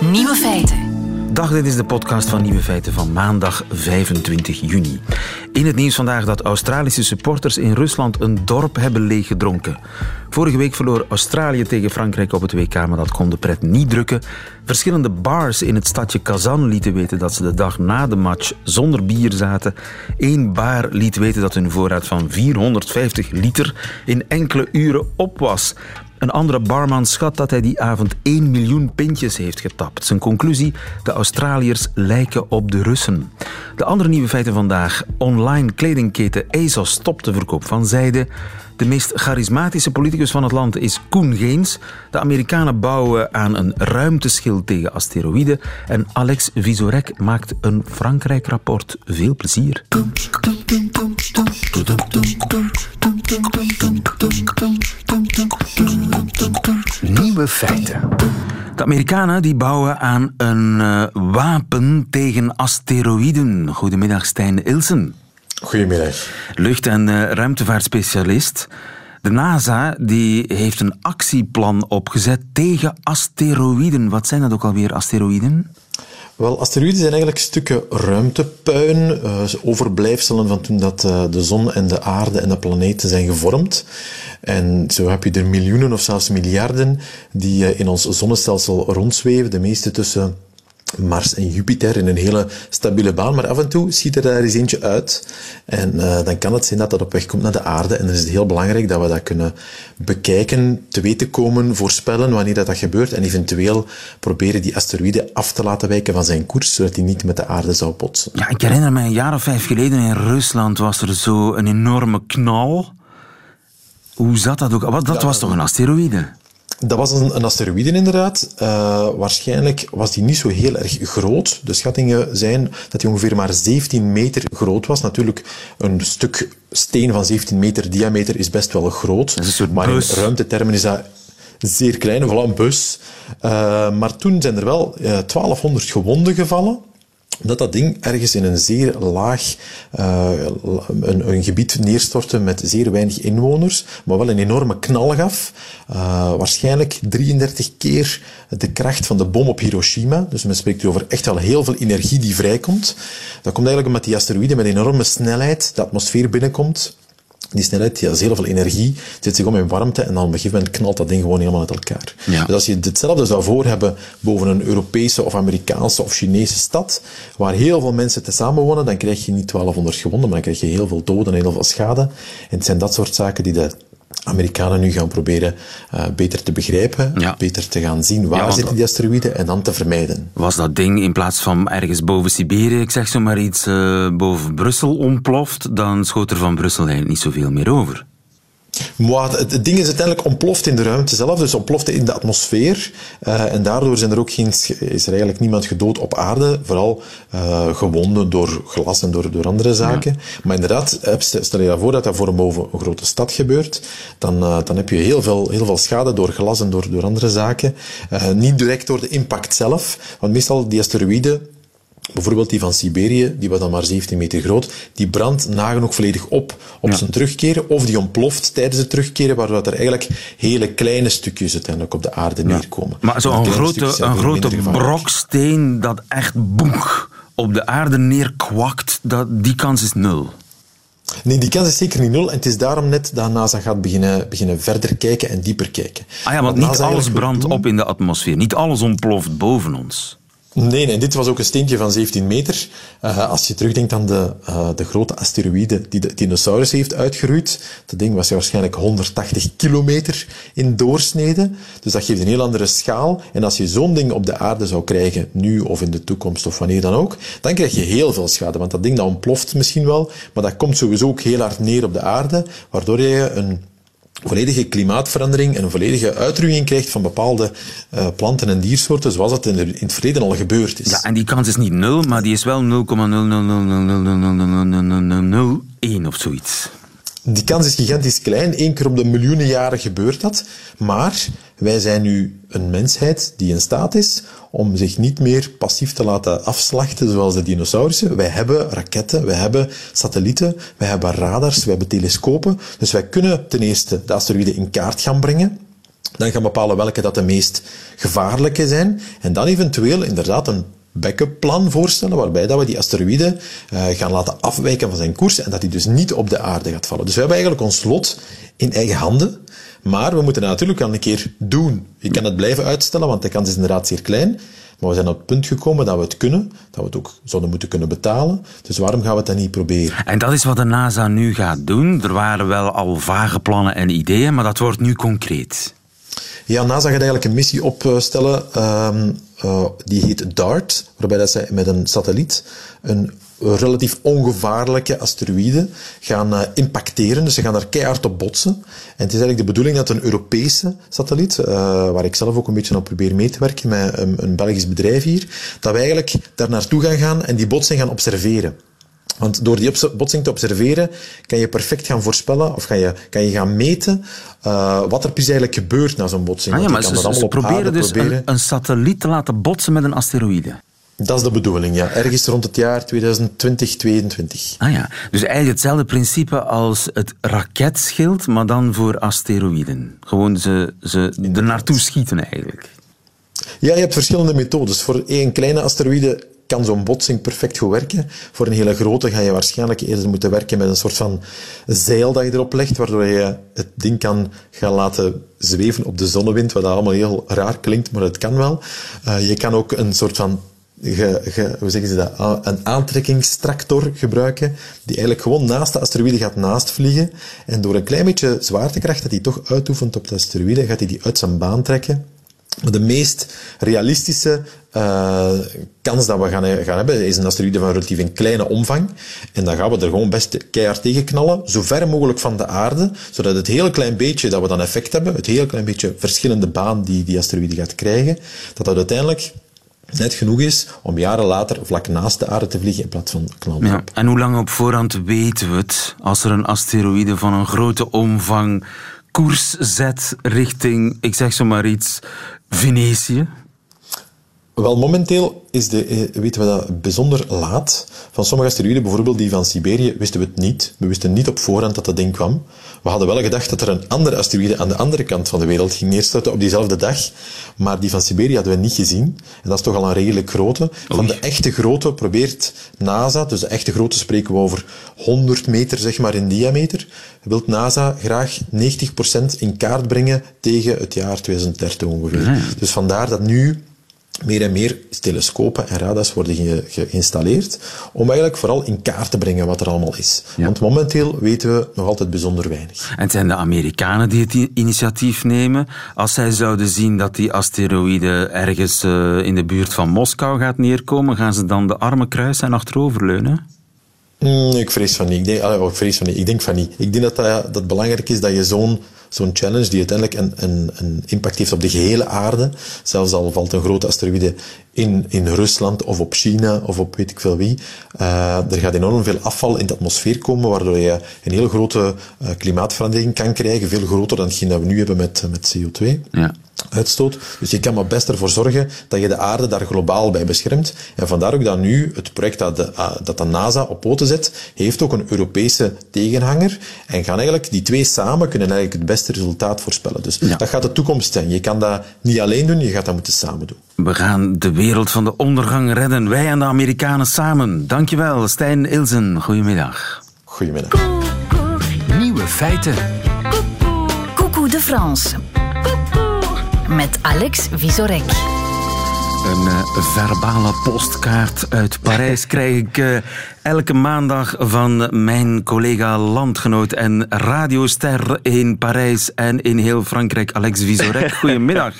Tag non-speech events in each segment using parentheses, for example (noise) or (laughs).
Nieuwe feiten. Dag, dit is de podcast van Nieuwe Feiten van maandag 25 juni. In het nieuws vandaag dat Australische supporters in Rusland een dorp hebben leeggedronken. Vorige week verloor Australië tegen Frankrijk op het WK, maar dat kon de pret niet drukken. Verschillende bars in het stadje Kazan lieten weten dat ze de dag na de match zonder bier zaten. Eén bar liet weten dat hun voorraad van 450 liter in enkele uren op was. Een andere barman schat dat hij die avond 1 miljoen pintjes heeft getapt. Zijn conclusie: de Australiërs lijken op de Russen. De andere nieuwe feiten vandaag: online kledingketen ASOS stopt de verkoop van zijde. De meest charismatische politicus van het land is Koen Geens. De Amerikanen bouwen aan een ruimteschild tegen asteroïden. En Alex Visorek maakt een Frankrijk-rapport. Veel plezier. Nieuwe feiten. De Amerikanen die bouwen aan een uh, wapen tegen asteroïden. Goedemiddag, Stijn Ilsen. Goedemiddag. Lucht- en uh, ruimtevaartspecialist. De NASA die heeft een actieplan opgezet tegen asteroïden. Wat zijn dat ook alweer, asteroïden? Wel, asteroïden zijn eigenlijk stukken ruimtepuin, uh, overblijfselen van toen dat uh, de zon en de aarde en de planeten zijn gevormd. En zo heb je er miljoenen of zelfs miljarden die uh, in ons zonnestelsel rondzweven, de meeste tussen Mars en Jupiter in een hele stabiele baan, maar af en toe schiet er daar eens eentje uit. En uh, dan kan het zijn dat dat op weg komt naar de aarde. En dan is het heel belangrijk dat we dat kunnen bekijken, te weten komen, voorspellen wanneer dat, dat gebeurt en eventueel proberen die asteroïde af te laten wijken van zijn koers, zodat hij niet met de aarde zou botsen. Ja, ik herinner me een jaar of vijf geleden in Rusland was er zo een enorme knal. Hoe zat dat ook? Wat, dat ja, was toch een asteroïde? Dat was een, een asteroïde inderdaad. Uh, waarschijnlijk was die niet zo heel erg groot. De schattingen zijn dat die ongeveer maar 17 meter groot was. Natuurlijk, een stuk steen van 17 meter diameter is best wel groot. Maar in ruimtetermen is dat zeer klein, vooral een bus. Uh, maar toen zijn er wel uh, 1200 gewonden gevallen dat dat ding ergens in een zeer laag uh, een, een, gebied neerstortte met zeer weinig inwoners, maar wel een enorme knal gaf. Uh, waarschijnlijk 33 keer de kracht van de bom op Hiroshima. Dus men spreekt over echt wel heel veel energie die vrijkomt. Dat komt eigenlijk omdat die asteroïde met enorme snelheid de atmosfeer binnenkomt. Die snelheid, die has heel veel energie, zet zich om in warmte en dan op een gegeven moment knalt dat ding gewoon helemaal uit elkaar. Ja. Dus als je hetzelfde zou voor hebben boven een Europese of Amerikaanse of Chinese stad, waar heel veel mensen te samen wonen, dan krijg je niet 1200 gewonden, maar dan krijg je heel veel doden en heel veel schade. En het zijn dat soort zaken die de Amerikanen nu gaan proberen uh, beter te begrijpen, ja. beter te gaan zien waar Ja, zitten die asteroïden en dan te vermijden. Was dat ding in plaats van ergens boven Siberië, ik zeg zo maar iets, eh, boven Brussel ontploft, dan schoot er van Brussel eigenlijk niet zoveel meer over. Maar het, het ding is uiteindelijk ontploft in de ruimte zelf, dus ontplofte in de atmosfeer. Uh, en daardoor zijn er ook geen, is er eigenlijk niemand gedood op aarde, vooral uh, gewonden door glas en door, door andere zaken. Maar inderdaad, eh, stel je voor dat dat voor een boven een grote stad gebeurt, dan, uh, dan heb je heel veel, heel veel schade door glas en door, door andere zaken. Niet direct door de impact zelf, want meestal die asteroïden Bijvoorbeeld die van Siberië, die was dan maar 17 meter groot, die brandt nagenoeg volledig op op Ja. zijn terugkeren, of die ontploft tijdens het terugkeren, waardoor er eigenlijk hele kleine stukjes uiteindelijk op de aarde neerkomen. Maar zo'n grote, een grote minder gevaarlijk. brok steen dat echt boek op de aarde neerkwakt, dat, die kans is nul. Nee, die kans is zeker niet nul. En het is daarom net dat NASA gaat beginnen, beginnen verder kijken en dieper kijken. Ah ja, want niet alles brandt doen- op in de atmosfeer. Niet alles ontploft boven ons. Nee, nee, dit was ook een steentje van 17 meter. Uh, als je terugdenkt aan de, uh, de grote asteroïde die de dinosaurus heeft uitgeroeid, dat ding was waarschijnlijk 180 kilometer in doorsnede. Dus dat geeft een heel andere schaal. En als je zo'n ding op de aarde zou krijgen, nu of in de toekomst of wanneer dan ook, dan krijg je heel veel schade. Want dat ding dat ontploft misschien wel, maar dat komt sowieso ook heel hard neer op de aarde, waardoor je een volledige klimaatverandering en een volledige uitroeiing krijgt van bepaalde uh, planten en diersoorten, zoals dat in, in het verleden al gebeurd is. Ja, en die kans is niet nul, maar die is wel 0,000000001 of zoiets. Die kans is gigantisch klein. Eén keer op de miljoenen jaren gebeurt dat. Maar wij zijn nu een mensheid die in staat is om zich niet meer passief te laten afslachten zoals de dinosaurussen. Wij hebben raketten, wij hebben satellieten, wij hebben radars, wij hebben telescopen. Dus wij kunnen ten eerste de asteroïden in kaart gaan brengen. Dan gaan bepalen welke dat de meest gevaarlijke zijn. En dan eventueel inderdaad een backup plan voorstellen, waarbij dat we die asteroïde uh, gaan laten afwijken van zijn koers en dat hij dus niet op de aarde gaat vallen. Dus we hebben eigenlijk ons lot in eigen handen. Maar we moeten het natuurlijk al een keer doen. Je kan het blijven uitstellen, want de kans is inderdaad zeer klein. Maar we zijn op het punt gekomen dat we het kunnen, dat we het ook zouden moeten kunnen betalen. Dus waarom gaan we het dan niet proberen? En dat is wat de NASA nu gaat doen. Er waren wel al vage plannen en ideeën, maar dat wordt nu concreet. Ja, NASA gaat eigenlijk een missie opstellen. Uh, uh, die heet DART, waarbij dat zij met een satelliet een relatief ongevaarlijke asteroïde gaan uh, impacteren. Dus ze gaan er keihard op botsen. En het is eigenlijk de bedoeling dat een Europese satelliet, uh, waar ik zelf ook een beetje op probeer mee te werken met een, een Belgisch bedrijf hier, dat wij eigenlijk daar naartoe gaan gaan en die botsing gaan observeren. Want door die botsing te observeren, kan je perfect gaan voorspellen, of kan je, kan je gaan meten, uh, wat er precies eigenlijk gebeurt na zo'n botsing. Ah, ja, maar ze, ze proberen dus proberen. Een, een, satelliet te laten botsen met een asteroïde. Dat is de bedoeling, ja. Ergens rond het jaar 2020, 2022. Ah ja, dus eigenlijk hetzelfde principe als het raketschild, maar dan voor asteroïden. Gewoon ze, ze er naartoe schieten eigenlijk. Ja, je hebt verschillende methodes. Voor één kleine asteroïde kan zo'n botsing perfect goed werken. Voor een hele grote ga je waarschijnlijk eerder moeten werken met een soort van zeil dat je erop legt, waardoor je het ding kan gaan laten zweven op de zonnewind, wat allemaal heel raar klinkt, maar het kan wel. Uh, je kan ook een soort van hoe zeggen ze dat, een aantrekkingstractor gebruiken, die eigenlijk gewoon naast de asteroïde gaat naast vliegen. En door een klein beetje zwaartekracht dat hij toch uitoefent op de asteroïde, gaat hij die uit zijn baan trekken. De meest realistische uh, kans dat we gaan, gaan hebben is een asteroïde van relatief een kleine omvang. En dan gaan we er gewoon best keihard tegen knallen, zo ver mogelijk van de aarde, zodat het heel klein beetje dat we dan effect hebben, het heel klein beetje verschillende baan die die asteroïde gaat krijgen, dat dat uiteindelijk net genoeg is om jaren later vlak naast de aarde te vliegen in plaats van knallen. Ja, en hoe lang op voorhand weten we het als er een asteroïde van een grote omvang koers zet richting, ik zeg zo maar iets, Venícia Wel, momenteel is de, eh, weten we dat bijzonder laat. Van sommige asteroïden, bijvoorbeeld die van Siberië, wisten we het niet. We wisten niet op voorhand dat dat ding kwam. We hadden wel gedacht dat er een andere asteroïde aan de andere kant van de wereld ging neerstorten op diezelfde dag. Maar die van Siberië hadden we niet gezien. En dat is toch al een redelijk grote. Van de echte grote probeert NASA, dus de echte grote spreken we over 100 meter zeg maar in diameter, wil NASA graag 90% in kaart brengen tegen het jaar 2030 ongeveer. Dus vandaar dat nu meer en meer telescopen en radars worden geïnstalleerd om eigenlijk vooral in kaart te brengen wat er allemaal is. Want momenteel weten we nog altijd bijzonder weinig. En het zijn de Amerikanen die het initiatief nemen. Als zij zouden zien dat die asteroïde ergens uh, in de buurt van Moskou gaat neerkomen, gaan ze dan de armen kruisen en achteroverleunen? Mm, ik vrees van niet. Ik denk, ik vrees van niet. Ik denk van niet. Ik denk dat, dat, dat het belangrijk is dat je zo'n zo'n challenge die uiteindelijk een, een, een, impact heeft op de gehele aarde, zelfs al valt een grote asteroïde in, in Rusland of op China of op weet ik veel wie, uh, er gaat enorm veel afval in de atmosfeer komen, waardoor je een heel grote uh, klimaatverandering kan krijgen, veel groter dan hetgeen dat we nu hebben met, met CO2. Ja uitstoot. Dus je kan maar best ervoor zorgen dat je de aarde daar globaal bij beschermt. En vandaar ook dat nu het project dat de, ah, dat de NASA op poten zet, heeft ook een Europese tegenhanger. En gaan eigenlijk, die twee samen kunnen eigenlijk het beste resultaat voorspellen. Dus dat gaat de toekomst zijn. Je kan dat niet alleen doen, je gaat dat moeten samen doen. We gaan de wereld van de ondergang redden. Wij en de Amerikanen samen. Dankjewel, Stijn Ilsen. Goedemiddag. Goedemiddag. Nieuwe feiten. Coucou de France met Alex Visorek. Een uh, verbale postkaart uit Parijs (laughs) krijg ik uh, elke maandag van mijn collega landgenoot en radioster in Parijs en in heel Frankrijk, Alex Visorek. (laughs) Goedemiddag.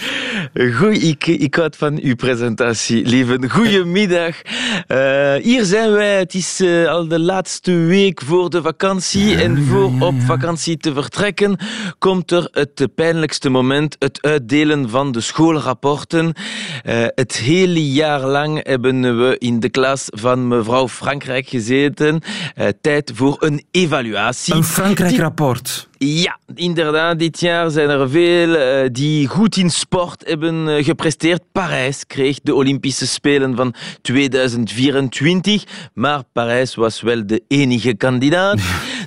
Goed, ik, ik houd van uw presentatie, lieve. Goedemiddag. Uh, hier zijn wij. Het is al de laatste week voor de vakantie. En voor op vakantie te vertrekken, komt er het pijnlijkste moment: het uitdelen van de schoolrapporten. Uh, het hele jaar lang hebben we in de klas van mevrouw Frankrijk gezeten. Uh, tijd voor een evaluatie. Een Frankrijk-rapport. Ja, inderdaad. Dit jaar zijn er veel uh, die goed in sport hebben uh, gepresteerd. Parijs kreeg de Olympische Spelen van 2024, maar Parijs was wel de enige kandidaat.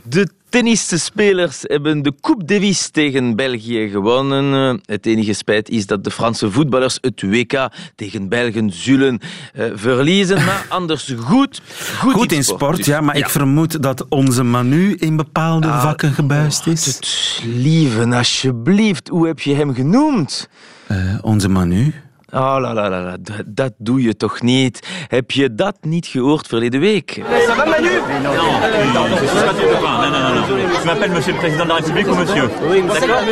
De Tennisspelers hebben de Coupe Davis tegen België gewonnen. Het enige spijt is dat de Franse voetballers het WK tegen Belgen zullen uh, verliezen. Maar (laughs) anders goed. Goed, goed in sport, dus, ja. Maar ja. ik vermoed dat onze Manu in bepaalde ah, vakken gebuist is. Het lieve, alsjeblieft. Hoe heb je hem genoemd? Uh, onze Manu. Oh la la la, dat, doe je toch niet? Heb je dat niet gehoord verleden week? Ça va Manu? Non, non, non, non, non. Je m'appelle monsieur le président de la République ou monsieur? Oui,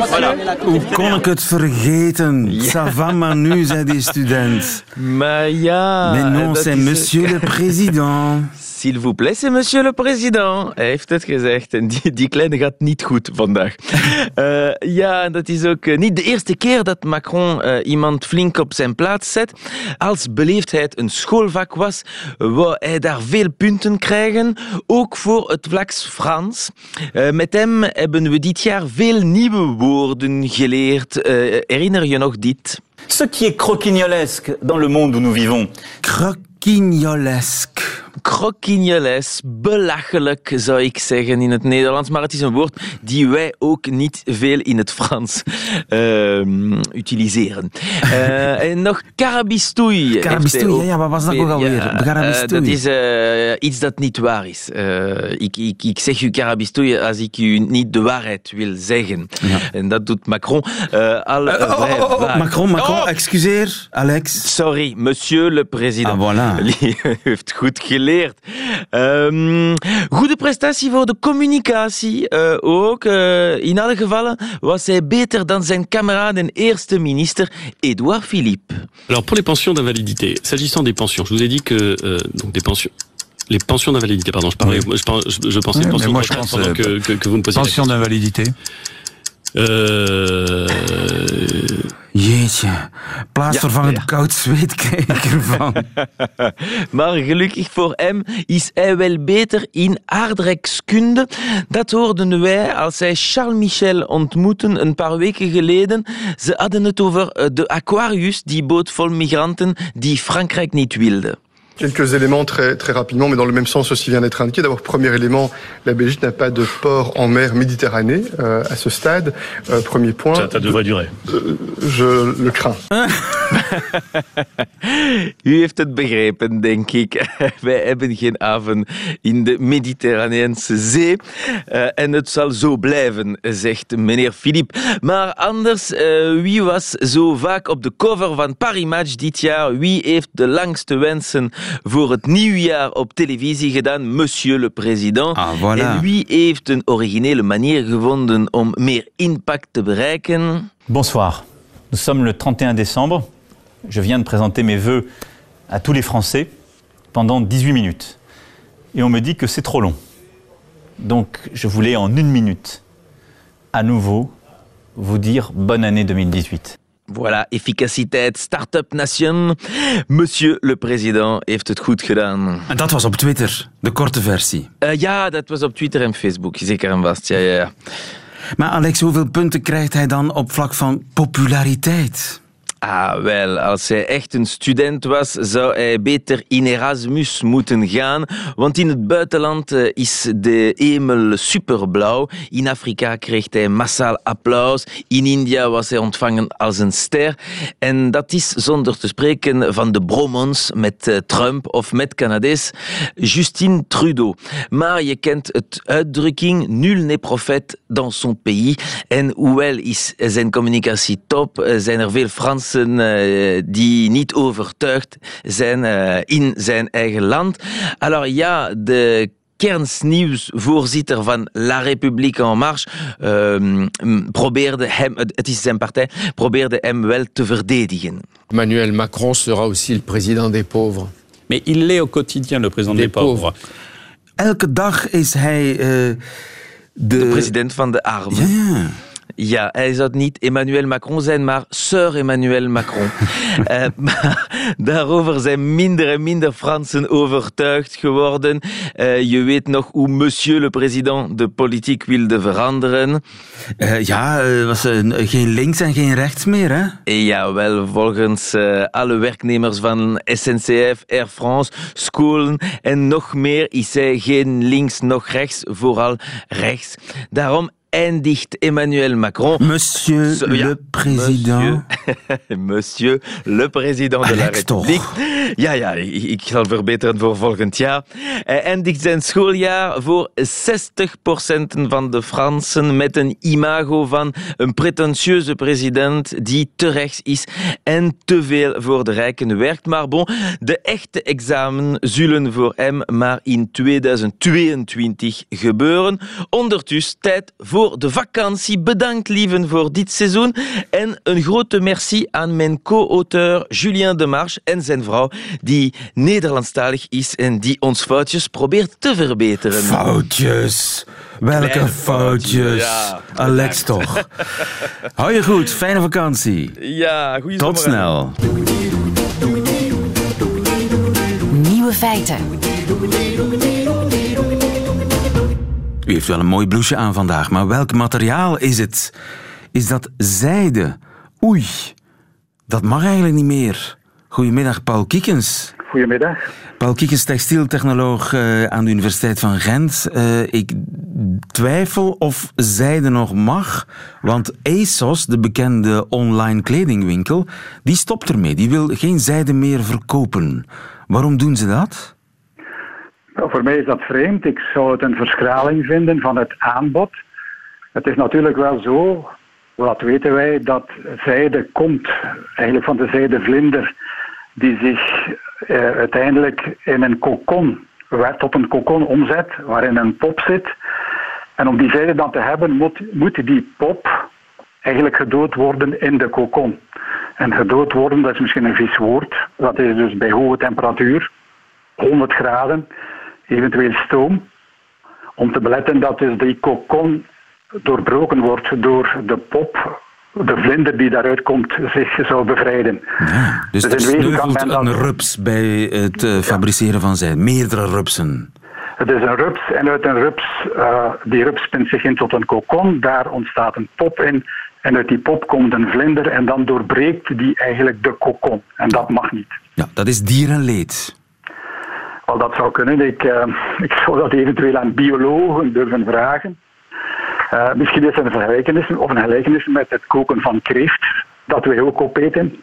voilà. Hoe kon ik het vergeten? (laughs) Ça va Manu, zei die student. Maar ja... Mais non, c'est monsieur le président. (laughs) S'il vous plaît, c'est monsieur le président. Hij heeft het gezegd. En die, die kleine gaat niet goed vandaag. uh, (laughs) ja, dat is ook niet de eerste keer dat Macron uh, iemand flink op zijn plaats zet. Als beleefdheid een schoolvak was, wou hij daar veel punten krijgen. Ook voor het vak Frans. met hem hebben we dit jaar veel nieuwe woorden geleerd. herinner je nog dit? Ce qui est croquignolesque dans le monde où nous vivons. Croquignolesque. Croquignoles, belachelijk zou ik zeggen in het Nederlands, maar het is een woord die wij ook niet veel in het Frans uh, utiliseren. Uh, (laughs) en nog carabistoei. Carabistoei, ja, wat was dat ook alweer? Ja, uh, dat is uh, iets dat niet waar is. Ik, ik, ik, zeg u carabistoei als ik u niet de waarheid wil zeggen. Ja. En dat doet Macron al oh, oh, oh, oh, Macron, Macron, excuseer, Alex. Sorry, monsieur le président. Ah, voilà. (laughs) Heeft goed geleerd geleerd. Um, goede prestatie voor de communicatie uh, ook. Uh, in alle gevallen was hij beter dan zijn kameraden eerste minister Edouard Philippe. Alors pour les pensions d'invalidité, s'agissant des pensions, je vous ai dit que euh, donc des pensions les pensions d'invalidité, pardon, je, parlais, oui. je, je pensais oui, pensions moi, je pense, pendant que, que, que, vous me posiez Pension d'invalidité euh... Jeetje, plaatsvervangend ja, ja. koud zweet krijg ik ervan. (laughs) maar gelukkig voor hem is hij wel beter in aardrijkskunde. Dat hoorden wij als hij Charles Michel ontmoeten een paar weken geleden. Ze hadden het over eh, de Aquarius, die boot vol migranten die Frankrijk niet wilde. Quelques éléments très, très rapidement, mais dans le même sens aussi vient d'être indiqué. D'abord, premier élément, la Belgique n'a pas de port en mer Méditerranée euh, à ce stade. Euh, premier point. Ça, ça devrait durer. Euh, je le crains. (laughs) U heeft het begrepen, denk ik. (laughs) Wij hebben geen haven in de Mediterraneanse Zee. Uh, en het zal zo blijven, zegt meneer Philippe. Maar anders, uh, wie was zo vaak op de cover van Paris Match dit jaar? Wie heeft de langste wensen voor het nieuwjaar op televisie gedaan, Monsieur le Président. Ah, voilà. En wie heeft een originele manier gevonden om meer impact te bereiken? Bonsoir. Nous sommes le 31 décembre. Je viens de présenter mes vœux à tous les Français pendant 18 minutes. Et on me dit que c'est trop long. Donc je voulais en une minute à nouveau vous dire bonne année 2018. Voilà, efficaciteit, start-up nation. Monsieur le président heeft het goed gedaan. En dat was op Twitter, de korte versie. Uh, ja, dat was op Twitter en Facebook, zeker en vast. Ja, ja, ja. Maar Alex, hoeveel punten krijgt hij dan op vlak van populariteit? Ah, wel, als hij echt een student was, zou hij beter in Erasmus moeten gaan. Want in het buitenland eh, is de hemel superblauw. In Afrika kreeg hij massaal applaus. In India was hij ontvangen als een ster. En dat is zonder te spreken van de bromance met eh, Trump of met Canadees Justin Trudeau. Maar je kent het uitdrukking nul n'est prophète dans son pays. En hoewel is zijn communicatie top, eh, zijn er veel Fransen uh, die niet overtuigd zijn uh, in zijn eigen land. Alors ja, de kernsnieuwsvoorzitter van La République en Marche uh, probeerde hem, het is zijn partij, probeerde hem wel te verdedigen. Emmanuel Macron sera aussi le président des pauvres. Mais il l'est au quotidien, le président des, des pauvres. pauvres. Elke dag is hij uh, de... de president van de armen. Ja. Ja, hij zou niet Emmanuel Macron zijn, maar Sir Emmanuel Macron. uh, (laughs) maar daarover zijn minder en minder Fransen overtuigd geworden. Uh, je weet nog hoe monsieur le président de politiek wilde veranderen. Uh, ja, was geen links en geen rechts meer, hè? Jawel, volgens alle werknemers van SNCF, Air France, scholen en nog meer is hij geen links nog rechts, vooral rechts. Daarom eindigt Emmanuel Macron. Monsieur so, le président. Monsieur, (laughs) monsieur, le président de la République. Ja, ja, ik zal verbeteren voor volgend jaar. Hij eindigt zijn schooljaar voor 60% van de Fransen met een imago van een pretentieuze president die te rechts is en te veel voor de rijken werkt. Maar bon, de echte examen zullen voor hem maar in 2022 gebeuren. Ondertussen tijd voor de vakantie. Bedankt lieven voor dit seizoen. En een grote merci aan mijn co-auteur Julien Demarche en zijn vrouw, die Nederlandstalig is en die ons foutjes probeert te verbeteren. Foutjes? Welke foutjes? Ja, Alex toch. Hou je goed, fijne vakantie. Ja, goeie Tot snel. Nieuwe feiten. U heeft wel een mooi blouseje aan vandaag, maar welk materiaal is het? Is dat zijde? Oei, dat mag eigenlijk niet meer. Goedemiddag, Paul Kiekens. Goedemiddag. Paul Kiekens, textieltechnoloog uh, aan de Universiteit van Gent. Uh, ik twijfel of zijde nog mag, want ASOS, de bekende online kledingwinkel, die stopt ermee. Die wil geen zijde meer verkopen. Waarom doen ze dat? Nou, voor mij is dat vreemd. Ik zou het een verschraling vinden van het aanbod. Het is natuurlijk wel zo, wat weten wij, dat zijde komt eigenlijk van de zijdevlinder die zich eh, uiteindelijk in een kokon, tot een kokon omzet, waarin een pop zit. En om die zijde dan te hebben, moet, moet die pop eigenlijk gedood worden in de kokon. En gedood worden, dat is misschien een vies woord. Dat is dus bij hoge temperatuur, 100 graden eventueel stoom, om te beletten dat dus die kokon doorbroken wordt door de pop, de vlinder die daaruit komt, zich zou bevrijden. Ja, dus, dus er sneuvelt een rups bij het uh, fabriceren van zijn, meerdere rupsen. Het is een rups en uit een rups, uh, die rups spint zich in tot een kokon, daar ontstaat een pop in en uit die pop komt een vlinder en dan doorbreekt die eigenlijk de kokon. En dat mag niet. Ja, dat is dierenleed. Dat zou kunnen. Ik, uh, ik zou dat eventueel aan biologen durven vragen. Uh, misschien is er een vergelijkenis, of een gelijkenis met het koken van kreeft, dat wij ook opeten.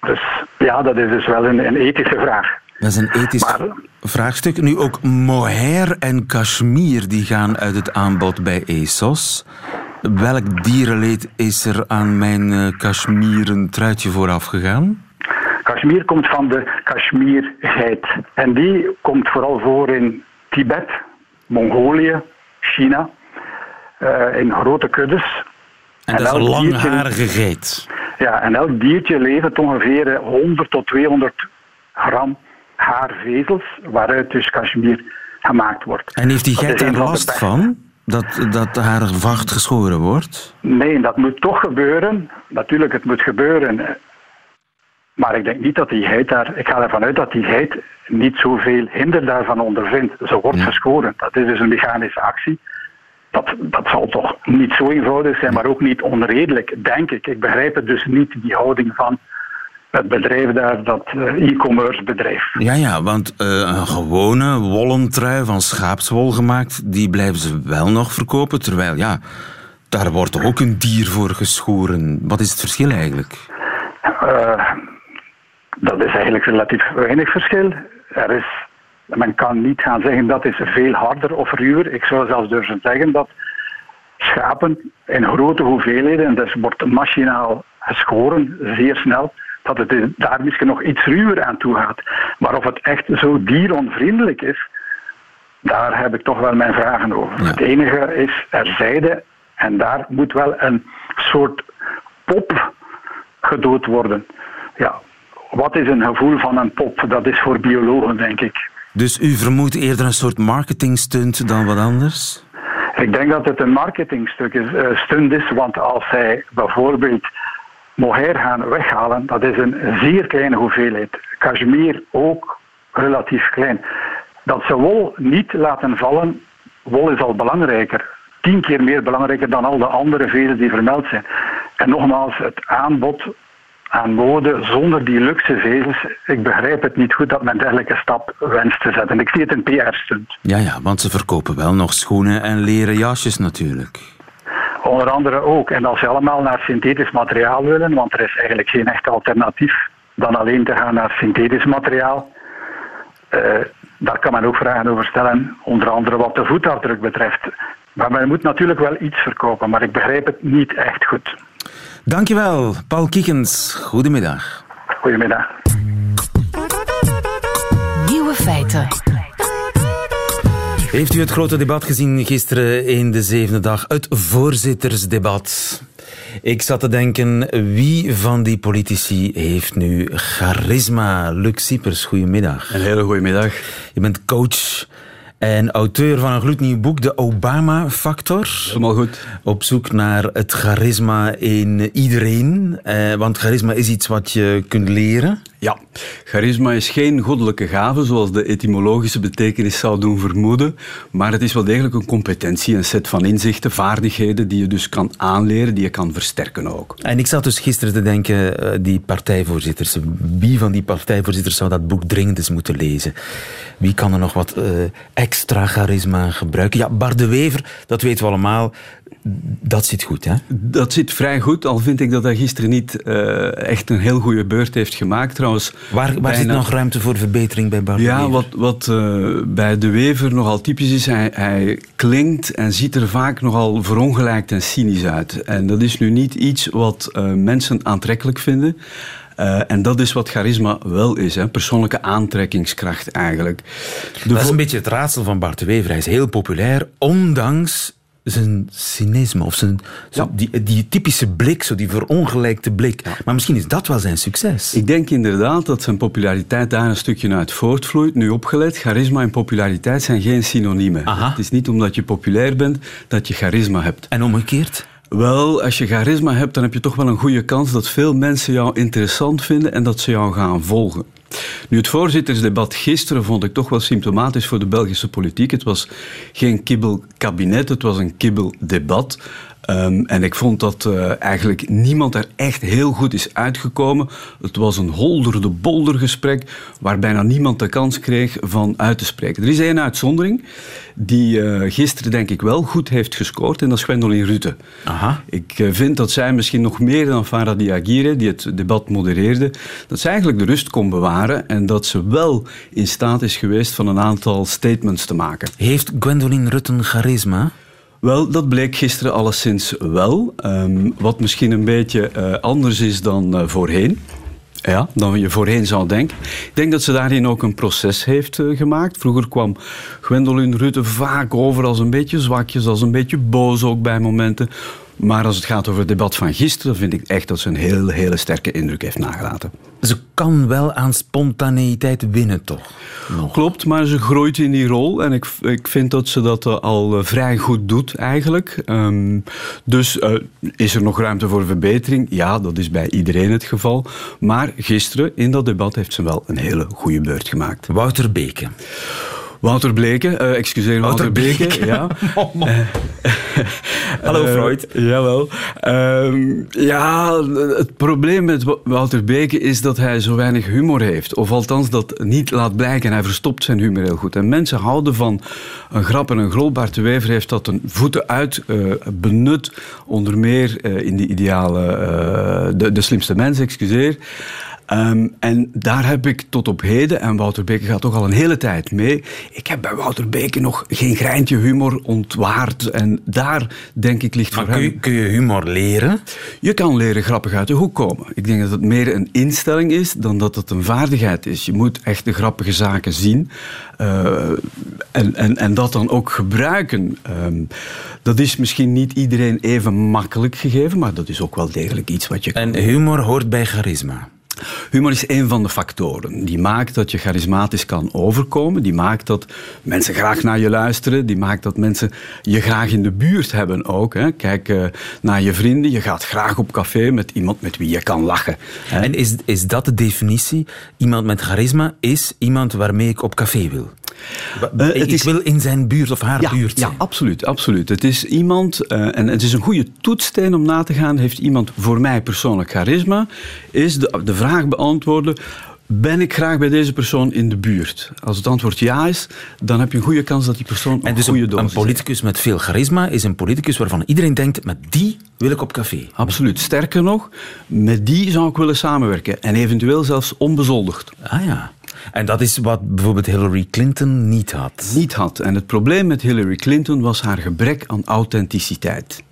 Dus ja, dat is dus wel een, een ethische vraag. Dat is een ethisch maar, vraagstuk. Nu ook mohair en kashmir die gaan uit het aanbod bij ASOS. Welk dierenleed is er aan mijn kashmieren truitje vooraf gegaan? Kashmir komt van de Kashmirgeit. En die komt vooral voor in Tibet, Mongolië, China, uh, in grote kuddes. En, dat is een langharige geit. Ja, en elk diertje levert ongeveer 100 tot 200 gram haarvezels, waaruit dus Kashmir gemaakt wordt. En heeft die geit daar last van? Dat, dat haar vacht geschoren wordt? Nee, dat moet toch gebeuren. Natuurlijk, het moet gebeuren. Maar ik denk niet dat die geit daar, ik ga ervan uit dat die geit niet zoveel hinder daarvan ondervindt. Ze wordt geschoren. Dat is dus een mechanische actie. Dat, dat zal toch niet zo eenvoudig zijn, maar ook niet onredelijk, denk ik. Ik begrijp het dus niet, die houding van het bedrijf daar, dat eh, e-commerce bedrijf. Ja, ja, want uh, een gewone wollentrui van schaapswol gemaakt, die blijven ze wel nog verkopen, terwijl ja, daar wordt ook een dier voor geschoren. Wat is het verschil eigenlijk? Uh, dat is eigenlijk relatief weinig verschil. Er is, men kan niet gaan zeggen dat is veel harder of ruwer. Ik zou zelfs durven zeggen dat schapen in grote hoeveelheden, en dus wordt machinaal geschoren, zeer snel, dat het daar misschien nog iets ruwer aan toe gaat. Maar of het echt zo dieronvriendelijk is, daar heb ik toch wel mijn vragen over. Het enige is, er zijde, en daar moet wel een soort pop gedood worden. Ja, wat is een gevoel van een pop? Dat is voor biologen, denk ik. Dus u vermoedt eerder een soort marketingstunt dan wat anders? Ik denk dat het een marketingstuk is, stunt is, want als zij bijvoorbeeld mohair gaan weghalen, dat is een zeer kleine hoeveelheid. Cashmere ook relatief klein. Dat ze wol niet laten vallen, wol is al belangrijker. Tien keer meer belangrijker dan al de andere vezels die vermeld zijn. En nogmaals, het aanbod aan mode zonder die luxe vezels. Ik begrijp het niet goed dat men dergelijke stap wenst te zetten. Ik zie het een PR-stunt. Ja, ja, want ze verkopen wel nog schoenen en leren jasjes natuurlijk. Onder andere ook. En als ze allemaal naar synthetisch materiaal willen, want er is eigenlijk geen echt alternatief dan alleen te gaan naar synthetisch materiaal. Uh, daar kan men ook vragen over stellen, onder andere wat de voetafdruk betreft. Maar men moet natuurlijk wel iets verkopen, maar ik begrijp het niet echt goed. Dankjewel, Paul Kiekens. Goedemiddag. Goedemiddag. Nieuwe feiten. Heeft u het grote debat gezien gisteren in de zevende dag? Het voorzittersdebat. Ik zat te denken, wie van die politici heeft nu charisma? Luc Siepers, goedemiddag. Een hele goede middag. Je bent coach en auteur van een gloednieuw boek, De Obama-factor. Helemaal goed. Op zoek naar het charisma in iedereen. Eh, want charisma is iets wat je kunt leren. Ja, charisma is geen goddelijke gave, zoals de etymologische betekenis zou doen vermoeden. Maar het is wel degelijk een competentie, een set van inzichten, vaardigheden die je dus kan aanleren, die je kan versterken ook. En ik zat dus gisteren te denken, eh, die partijvoorzitters, wie van die partijvoorzitters zou dat boek dringend eens moeten lezen? Wie kan er nog wat uh, extra charisma gebruiken? Ja, Bart de Wever, dat weten we allemaal. Dat zit goed, hè? Dat zit vrij goed, al vind ik dat hij gisteren niet uh, echt een heel goede beurt heeft gemaakt. Trouwens, waar waar bijna... zit nog ruimte voor verbetering bij Bart Ja, wat, wat uh, bij De Wever nogal typisch is, hij, hij klinkt en ziet er vaak nogal verongelijkt en cynisch uit. En dat is nu niet iets wat uh, mensen aantrekkelijk vinden. Uh, en dat is wat charisma wel is, hè? persoonlijke aantrekkingskracht eigenlijk. De dat is een beetje het raadsel van Bart de Wever. Hij is heel populair, ondanks zijn cynisme of zijn, ja. die, die typische blik, zo die verongelijkte blik. Ja. Maar misschien is dat wel zijn succes. Ik denk inderdaad dat zijn populariteit daar een stukje uit voortvloeit. Nu opgelet, charisma en populariteit zijn geen synoniemen. Aha. Het is niet omdat je populair bent dat je charisma hebt. En omgekeerd? Wel, als je charisma hebt, dan heb je toch wel een goede kans dat veel mensen jou interessant vinden en dat ze jou gaan volgen. Nu, het voorzittersdebat gisteren vond ik toch wel symptomatisch voor de Belgische politiek. Het was geen kibbelkabinet, het was een kibbeldebat. Um, en ik vond dat uh, eigenlijk niemand er echt heel goed is uitgekomen. Het was een holder de bolder gesprek waar bijna niemand de kans kreeg van uit te spreken. Er is één uitzondering die uh, gisteren denk ik wel goed heeft gescoord en dat is Gwendoline Rutte. Aha. Ik uh, vind dat zij misschien nog meer dan Farah Diagire, die het debat modereerde, dat zij eigenlijk de rust kon bewaren en dat ze wel in staat is geweest van een aantal statements te maken. Heeft Gwendoline Rutte charisma? Wel, dat bleek gisteren alleszins wel. Um, wat misschien een beetje uh, anders is dan uh, voorheen. Ja, dan je voorheen zou denken. Ik denk dat ze daarin ook een proces heeft uh, gemaakt. Vroeger kwam Gwendoline Rutte vaak over als een beetje zwakjes, als een beetje boos ook bij momenten. Maar als het gaat over het debat van gisteren, vind ik echt dat ze een heel, hele sterke indruk heeft nagelaten. Ze kan wel aan spontaneïteit winnen, toch? Nog. Klopt, maar ze groeit in die rol. En ik, ik vind dat ze dat al uh, vrij goed doet, eigenlijk. Um, dus uh, is er nog ruimte voor verbetering? Ja, dat is bij iedereen het geval. Maar gisteren, in dat debat, heeft ze wel een hele goede beurt gemaakt. Wouter Beke. Wouter Bleke, uh, excuseer, Wouter, Wouter Bleke. Ja. (laughs) Hallo Freud. Uh, jawel. Uh, ja, het probleem met Wouter Beke is dat hij zo weinig humor heeft. Of althans dat niet laat blijken. Hij verstopt zijn humor heel goed. En mensen houden van een grap en een grol. Bart de Wever heeft dat een voeten uit benut. Onder meer in de ideale, de, de slimste mens, excuseer. Um, en daar heb ik tot op heden, en Wouter Beke gaat toch al een hele tijd mee, ik heb bij Wouter Beke nog geen greintje humor ontwaard. En daar, denk ik, ligt maar voor kun hem... Je, kun je humor leren? Je kan leren grappig uit de hoek komen. Ik denk dat het meer een instelling is dan dat het een vaardigheid is. Je moet echt de grappige zaken zien uh, en, en, en dat dan ook gebruiken. Um, dat is misschien niet iedereen even makkelijk gegeven, maar dat is ook wel degelijk iets wat je... En humor hoort bij charisma? Humor is een van de factoren. Die maakt dat je charismatisch kan overkomen. Die maakt dat mensen graag naar je luisteren. Die maakt dat mensen je graag in de buurt hebben ook. Hè. Kijk uh, naar je vrienden. Je gaat graag op café met iemand met wie je kan lachen. Hè. En is, is dat de definitie? Iemand met charisma is iemand waarmee ik op café wil? Uh, ik, is, wil in zijn buurt of haar buurt zijn. Ja, absoluut, absoluut. Het is iemand, uh, en het is een goede toetssteen om na te gaan, heeft iemand voor mij persoonlijk charisma, is de, de vraag beantwoorden, ben ik graag bij deze persoon in de buurt? Als het antwoord ja is, dan heb je een goede kans dat die persoon en dus een goede Een politicus met veel charisma is een politicus waarvan iedereen denkt, met die wil ik op café. Absoluut. Sterker nog, met die zou ik willen samenwerken. En eventueel zelfs onbezoldigd. Ah ja. En dat is wat bijvoorbeeld Hillary Clinton niet had. Niet had. En het probleem met Hillary Clinton was haar gebrek aan authenticiteit.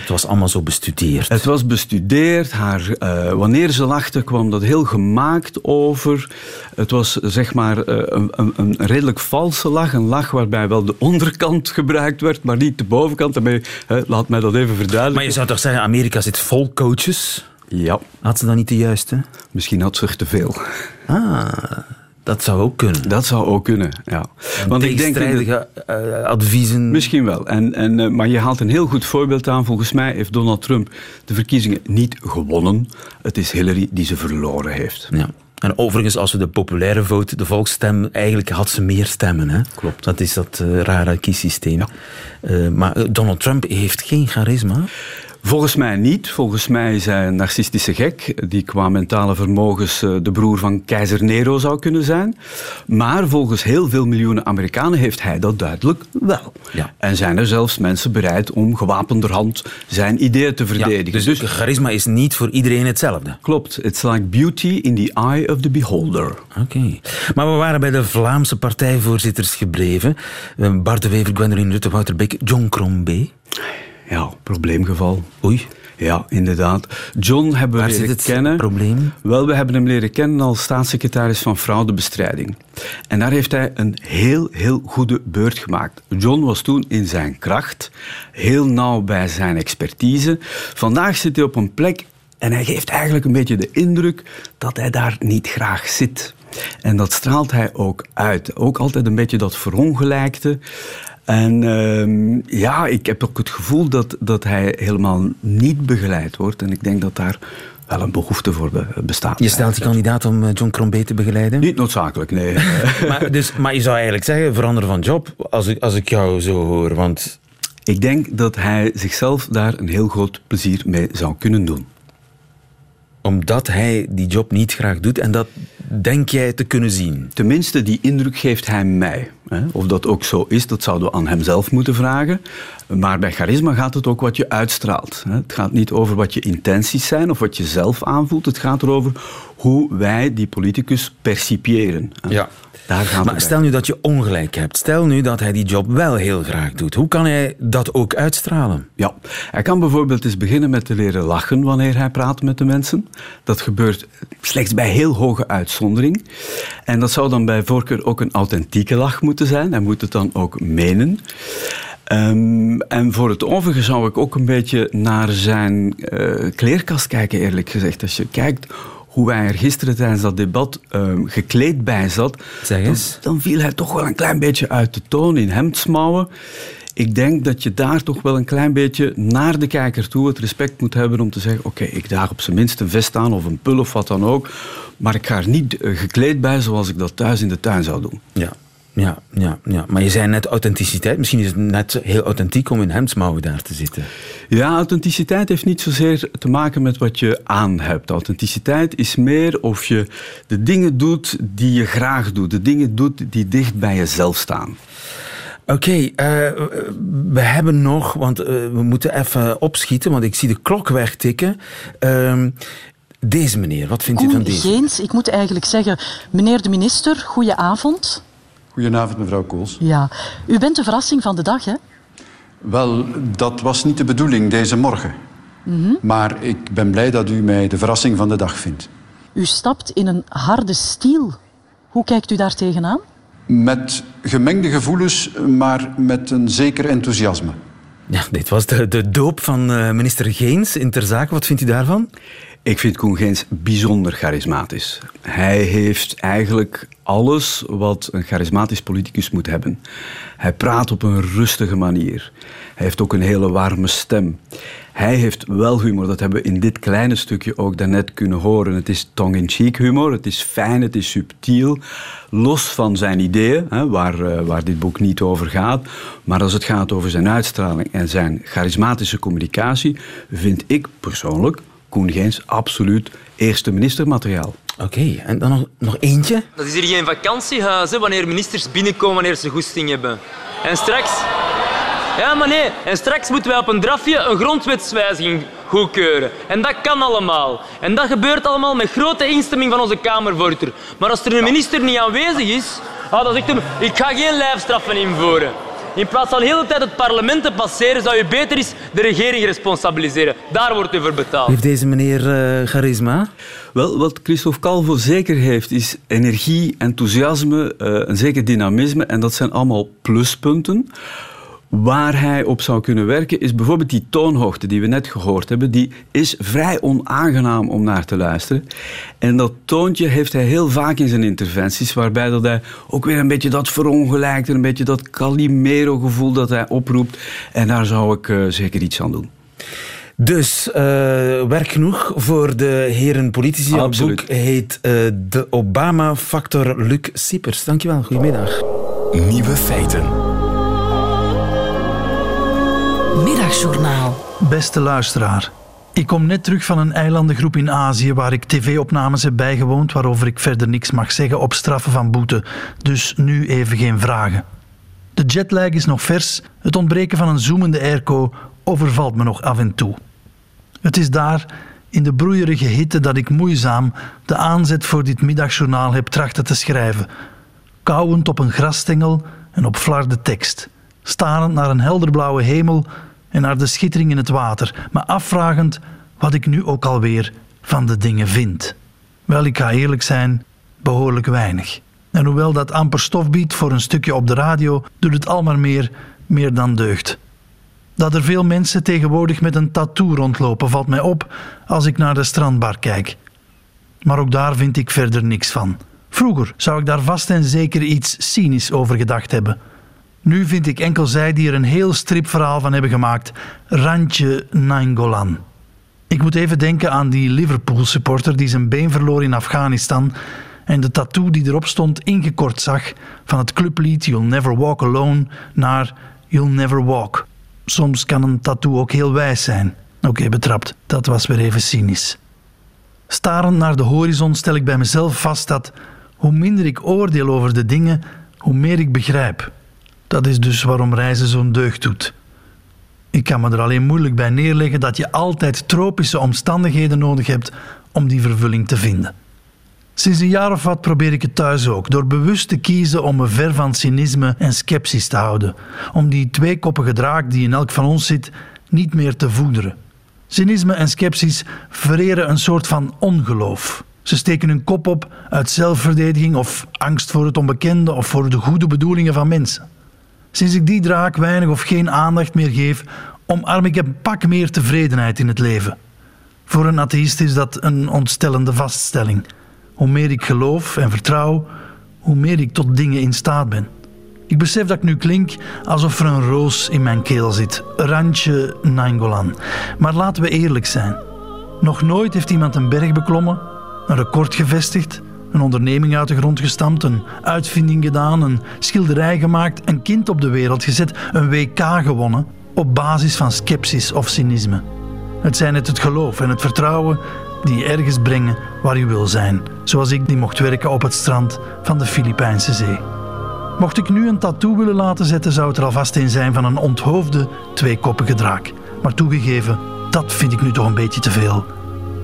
Het was allemaal zo bestudeerd. Het was bestudeerd. Haar, uh, wanneer ze lachte, kwam dat heel gemaakt over. Het was zeg maar uh, een, een, redelijk valse lach. Een lach waarbij wel de onderkant gebruikt werd, maar niet de bovenkant. Daarmee, laat mij dat even verduidelijken. Maar je zou toch zeggen, Amerika zit vol coaches? Ja. Had ze dan niet de juiste? Misschien had ze er te veel. Ah, dat zou ook kunnen. Dat zou ook kunnen, ja. Want ik denk dat, uh, adviezen. Misschien wel. En, en, uh, maar je haalt een heel goed voorbeeld aan. Volgens mij heeft Donald Trump de verkiezingen niet gewonnen. Het is Hillary die ze verloren heeft. Ja. En overigens, als we de populaire vote, de volksstem, eigenlijk had ze meer stemmen. Hè? Klopt. Dat is dat uh, rare kiesysteem. Ja. Maar Donald Trump heeft geen charisma. Volgens mij niet. Volgens mij is hij een narcistische gek die qua mentale vermogens de broer van keizer Nero zou kunnen zijn. Maar volgens heel veel miljoenen Amerikanen heeft hij dat duidelijk wel. Ja. En zijn er zelfs mensen bereid om gewapenderhand zijn ideeën te verdedigen. Ja, dus, dus charisma is niet voor iedereen hetzelfde. Klopt. It's like beauty in the eye of the beholder. Oké. Okay. Maar we waren bij de Vlaamse partijvoorzitters gebleven. Bart de Wever, Gwendoline Rutte, Wouter Beek, John Crombé. Ja, probleemgeval. Oei. Ja, inderdaad. John hebben we Waar leren zit het kennen. probleem? Wel, we hebben hem leren kennen als staatssecretaris van fraudebestrijding. En daar heeft hij een heel, heel goede beurt gemaakt. John was toen in zijn kracht, heel nauw bij zijn expertise. Vandaag zit hij op een plek en hij geeft eigenlijk een beetje de indruk dat hij daar niet graag zit. En dat straalt hij ook uit. Ook altijd een beetje dat verongelijkte. En uh, ja, ik heb ook het gevoel dat, dat hij helemaal niet begeleid wordt. En ik denk dat daar wel een behoefte voor bestaat. Je stelt die kandidaat om John Crombie te begeleiden? Niet noodzakelijk, nee. (laughs) maar, dus, maar je zou eigenlijk zeggen, veranderen van job, als ik, als ik jou zo hoor. Want... Ik denk dat hij zichzelf daar een heel groot plezier mee zou kunnen doen omdat hij die job niet graag doet en dat denk jij te kunnen zien? Tenminste, die indruk geeft hij mij. Of dat ook zo is, dat zouden we aan hemzelf moeten vragen. Maar bij charisma gaat het ook wat je uitstraalt. Het gaat niet over wat je intenties zijn of wat je zelf aanvoelt. Het gaat erover hoe wij die politicus percipiëren. Ja. Daar gaat maar stel nu dat je ongelijk hebt. Stel nu dat hij die job wel heel graag doet. Hoe kan hij dat ook uitstralen? Ja, hij kan bijvoorbeeld eens beginnen met te leren lachen wanneer hij praat met de mensen. Dat gebeurt slechts bij heel hoge uitzondering. En dat zou dan bij voorkeur ook een authentieke lach moeten zijn. Hij moet het dan ook menen. Um, en voor het overige zou ik ook een beetje naar zijn uh, kleerkast kijken, eerlijk gezegd. Als je kijkt hoe hij er gisteren tijdens dat debat um, gekleed bij zat, zeg eens. Dan, dan viel hij toch wel een klein beetje uit de toon in hemdsmouwen. Ik denk dat je daar toch wel een klein beetje naar de kijker toe het respect moet hebben om te zeggen: Oké, okay, ik draag op zijn minst een vest aan of een pul of wat dan ook. Maar ik ga er niet uh, gekleed bij zoals ik dat thuis in de tuin zou doen. Ja. Ja, ja, ja, maar je zei net authenticiteit. Misschien is het net heel authentiek om in hemdsmouwen daar te zitten. Ja, authenticiteit heeft niet zozeer te maken met wat je aan hebt. Authenticiteit is meer of je de dingen doet die je graag doet. De dingen doet die dicht bij jezelf staan. Oké, okay, uh, we hebben nog, want uh, we moeten even opschieten, want ik zie de klok wegtikken. Uh, deze meneer, wat vindt Koen u van deze? Geens, ik moet eigenlijk zeggen, meneer de minister, goedenavond. Goedenavond, mevrouw Kools. Ja, u bent de verrassing van de dag, hè? Wel, dat was niet de bedoeling deze morgen. Mm -hmm. Maar ik ben blij dat u mij de verrassing van de dag vindt. U stapt in een harde stiel. Hoe kijkt u daar tegenaan? Met gemengde gevoelens, maar met een zeker enthousiasme. Ja, dit was de, de doop van uh, minister Geens in ter zake. Wat vindt u daarvan? Ik vind Koen Geens bijzonder charismatisch. Hij heeft eigenlijk alles wat een charismatisch politicus moet hebben. Hij praat op een rustige manier. Hij heeft ook een hele warme stem. Hij heeft wel humor, dat hebben we in dit kleine stukje ook daarnet kunnen horen. Het is tongue-in-cheek humor, het is fijn, het is subtiel, los van zijn ideeën, hè, waar, uh, waar dit boek niet over gaat. Maar als het gaat over zijn uitstraling en zijn charismatische communicatie, vind ik persoonlijk Koen Geens absoluut eerste ministermateriaal. Oké, okay, en dan nog, nog eentje? Dat is hier geen vakantiehuis, hè, wanneer ministers binnenkomen wanneer ze goesting hebben. En straks... Ja, maar nee. En straks moeten wij op een drafje een grondwetswijziging goedkeuren. En dat kan allemaal. En dat gebeurt allemaal met grote instemming van onze Kamervoorzitter. Maar als er een minister niet aanwezig is, ah, dan zegt hij, ik ga geen lijfstraffen invoeren. In plaats van de hele tijd het parlement te passeren, zou je beter eens de regering responsabiliseren. Daar wordt u voor betaald. Heeft deze meneer uh, charisma? Wel, wat Christophe Calvo zeker heeft, is energie, enthousiasme, uh, een zeker dynamisme. En dat zijn allemaal pluspunten. Waar hij op zou kunnen werken is bijvoorbeeld die toonhoogte die we net gehoord hebben. Die is vrij onaangenaam om naar te luisteren. En dat toontje heeft hij heel vaak in zijn interventies, waarbij dat hij ook weer een beetje dat verongelijkt en een beetje dat Calimero-gevoel dat hij oproept. En daar zou ik uh, zeker iets aan doen. Dus uh, werk genoeg voor de heren politici. Het boek heet uh, De Obama-factor Luc Siepers. Dankjewel, goedemiddag. Nieuwe feiten. Middagjournaal. Beste luisteraar. Ik kom net terug van een eilandengroep in Azië waar ik tv-opnames heb bijgewoond waarover ik verder niks mag zeggen op straffen van boete. Dus nu even geen vragen. De jetlag is nog vers, het ontbreken van een zoemende airco overvalt me nog af en toe. Het is daar, in de broeierige hitte, dat ik moeizaam de aanzet voor dit middagjournaal heb trachten te schrijven. Kauwend op een grasstengel en op flarde tekst. Starend naar een helderblauwe hemel en naar de schittering in het water, maar afvragend wat ik nu ook alweer van de dingen vind. Wel, ik ga eerlijk zijn, behoorlijk weinig. En hoewel dat amper stof biedt voor een stukje op de radio, doet het al maar meer, meer dan deugd. Dat er veel mensen tegenwoordig met een tattoo rondlopen valt mij op als ik naar de strandbar kijk. Maar ook daar vind ik verder niks van. Vroeger zou ik daar vast en zeker iets cynisch over gedacht hebben. Nu vind ik enkel zij die er een heel stripverhaal van hebben gemaakt. Randje Nainggolan. Ik moet even denken aan die Liverpool-supporter die zijn been verloor in Afghanistan en de tattoo die erop stond ingekort zag van het clublied You'll Never Walk Alone naar You'll Never Walk. Soms kan een tattoo ook heel wijs zijn. Oké, betrapt. Dat was weer even cynisch. Starend naar de horizon stel ik bij mezelf vast dat hoe minder ik oordeel over de dingen, hoe meer ik begrijp. Dat is dus waarom reizen zo'n deugd doet. Ik kan me er alleen moeilijk bij neerleggen dat je altijd tropische omstandigheden nodig hebt om die vervulling te vinden. Sinds een jaar of wat probeer ik het thuis ook, door bewust te kiezen om me ver van cynisme en sceptisch te houden, om die tweekoppige draak die in elk van ons zit niet meer te voederen. Cynisme en sceptisch vereren een soort van ongeloof. Ze steken hun kop op uit zelfverdediging of angst voor het onbekende of voor de goede bedoelingen van mensen. Sinds ik die draak weinig of geen aandacht meer geef, omarm ik een pak meer tevredenheid in het leven. Voor een atheïst is dat een ontstellende vaststelling. Hoe meer ik geloof en vertrouw, hoe meer ik tot dingen in staat ben. Ik besef dat ik nu klink alsof er een roos in mijn keel zit, randje Nainggolan. Maar laten we eerlijk zijn. Nog nooit heeft iemand een berg beklommen, een record gevestigd, een onderneming uit de grond gestampt, een uitvinding gedaan, een schilderij gemaakt, een kind op de wereld gezet, een WK gewonnen op basis van sceptisch of cynisme. Het zijn het het geloof en het vertrouwen die ergens brengen waar je wil zijn, zoals ik die mocht werken op het strand van de Filipijnse zee. Mocht ik nu een tattoo willen laten zetten, zou het er alvast een zijn van een onthoofde tweekoppige draak. Maar toegegeven, dat vind ik nu toch een beetje te veel.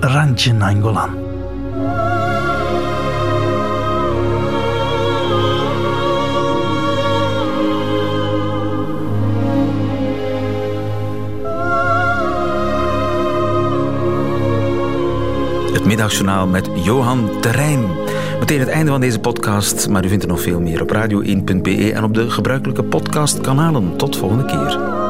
Randje Nainggolan. Middagjournaal met Johan Terrein. Meteen het einde van deze podcast, maar u vindt er nog veel meer op radio1.be en op de gebruikelijke podcastkanalen. Tot volgende keer.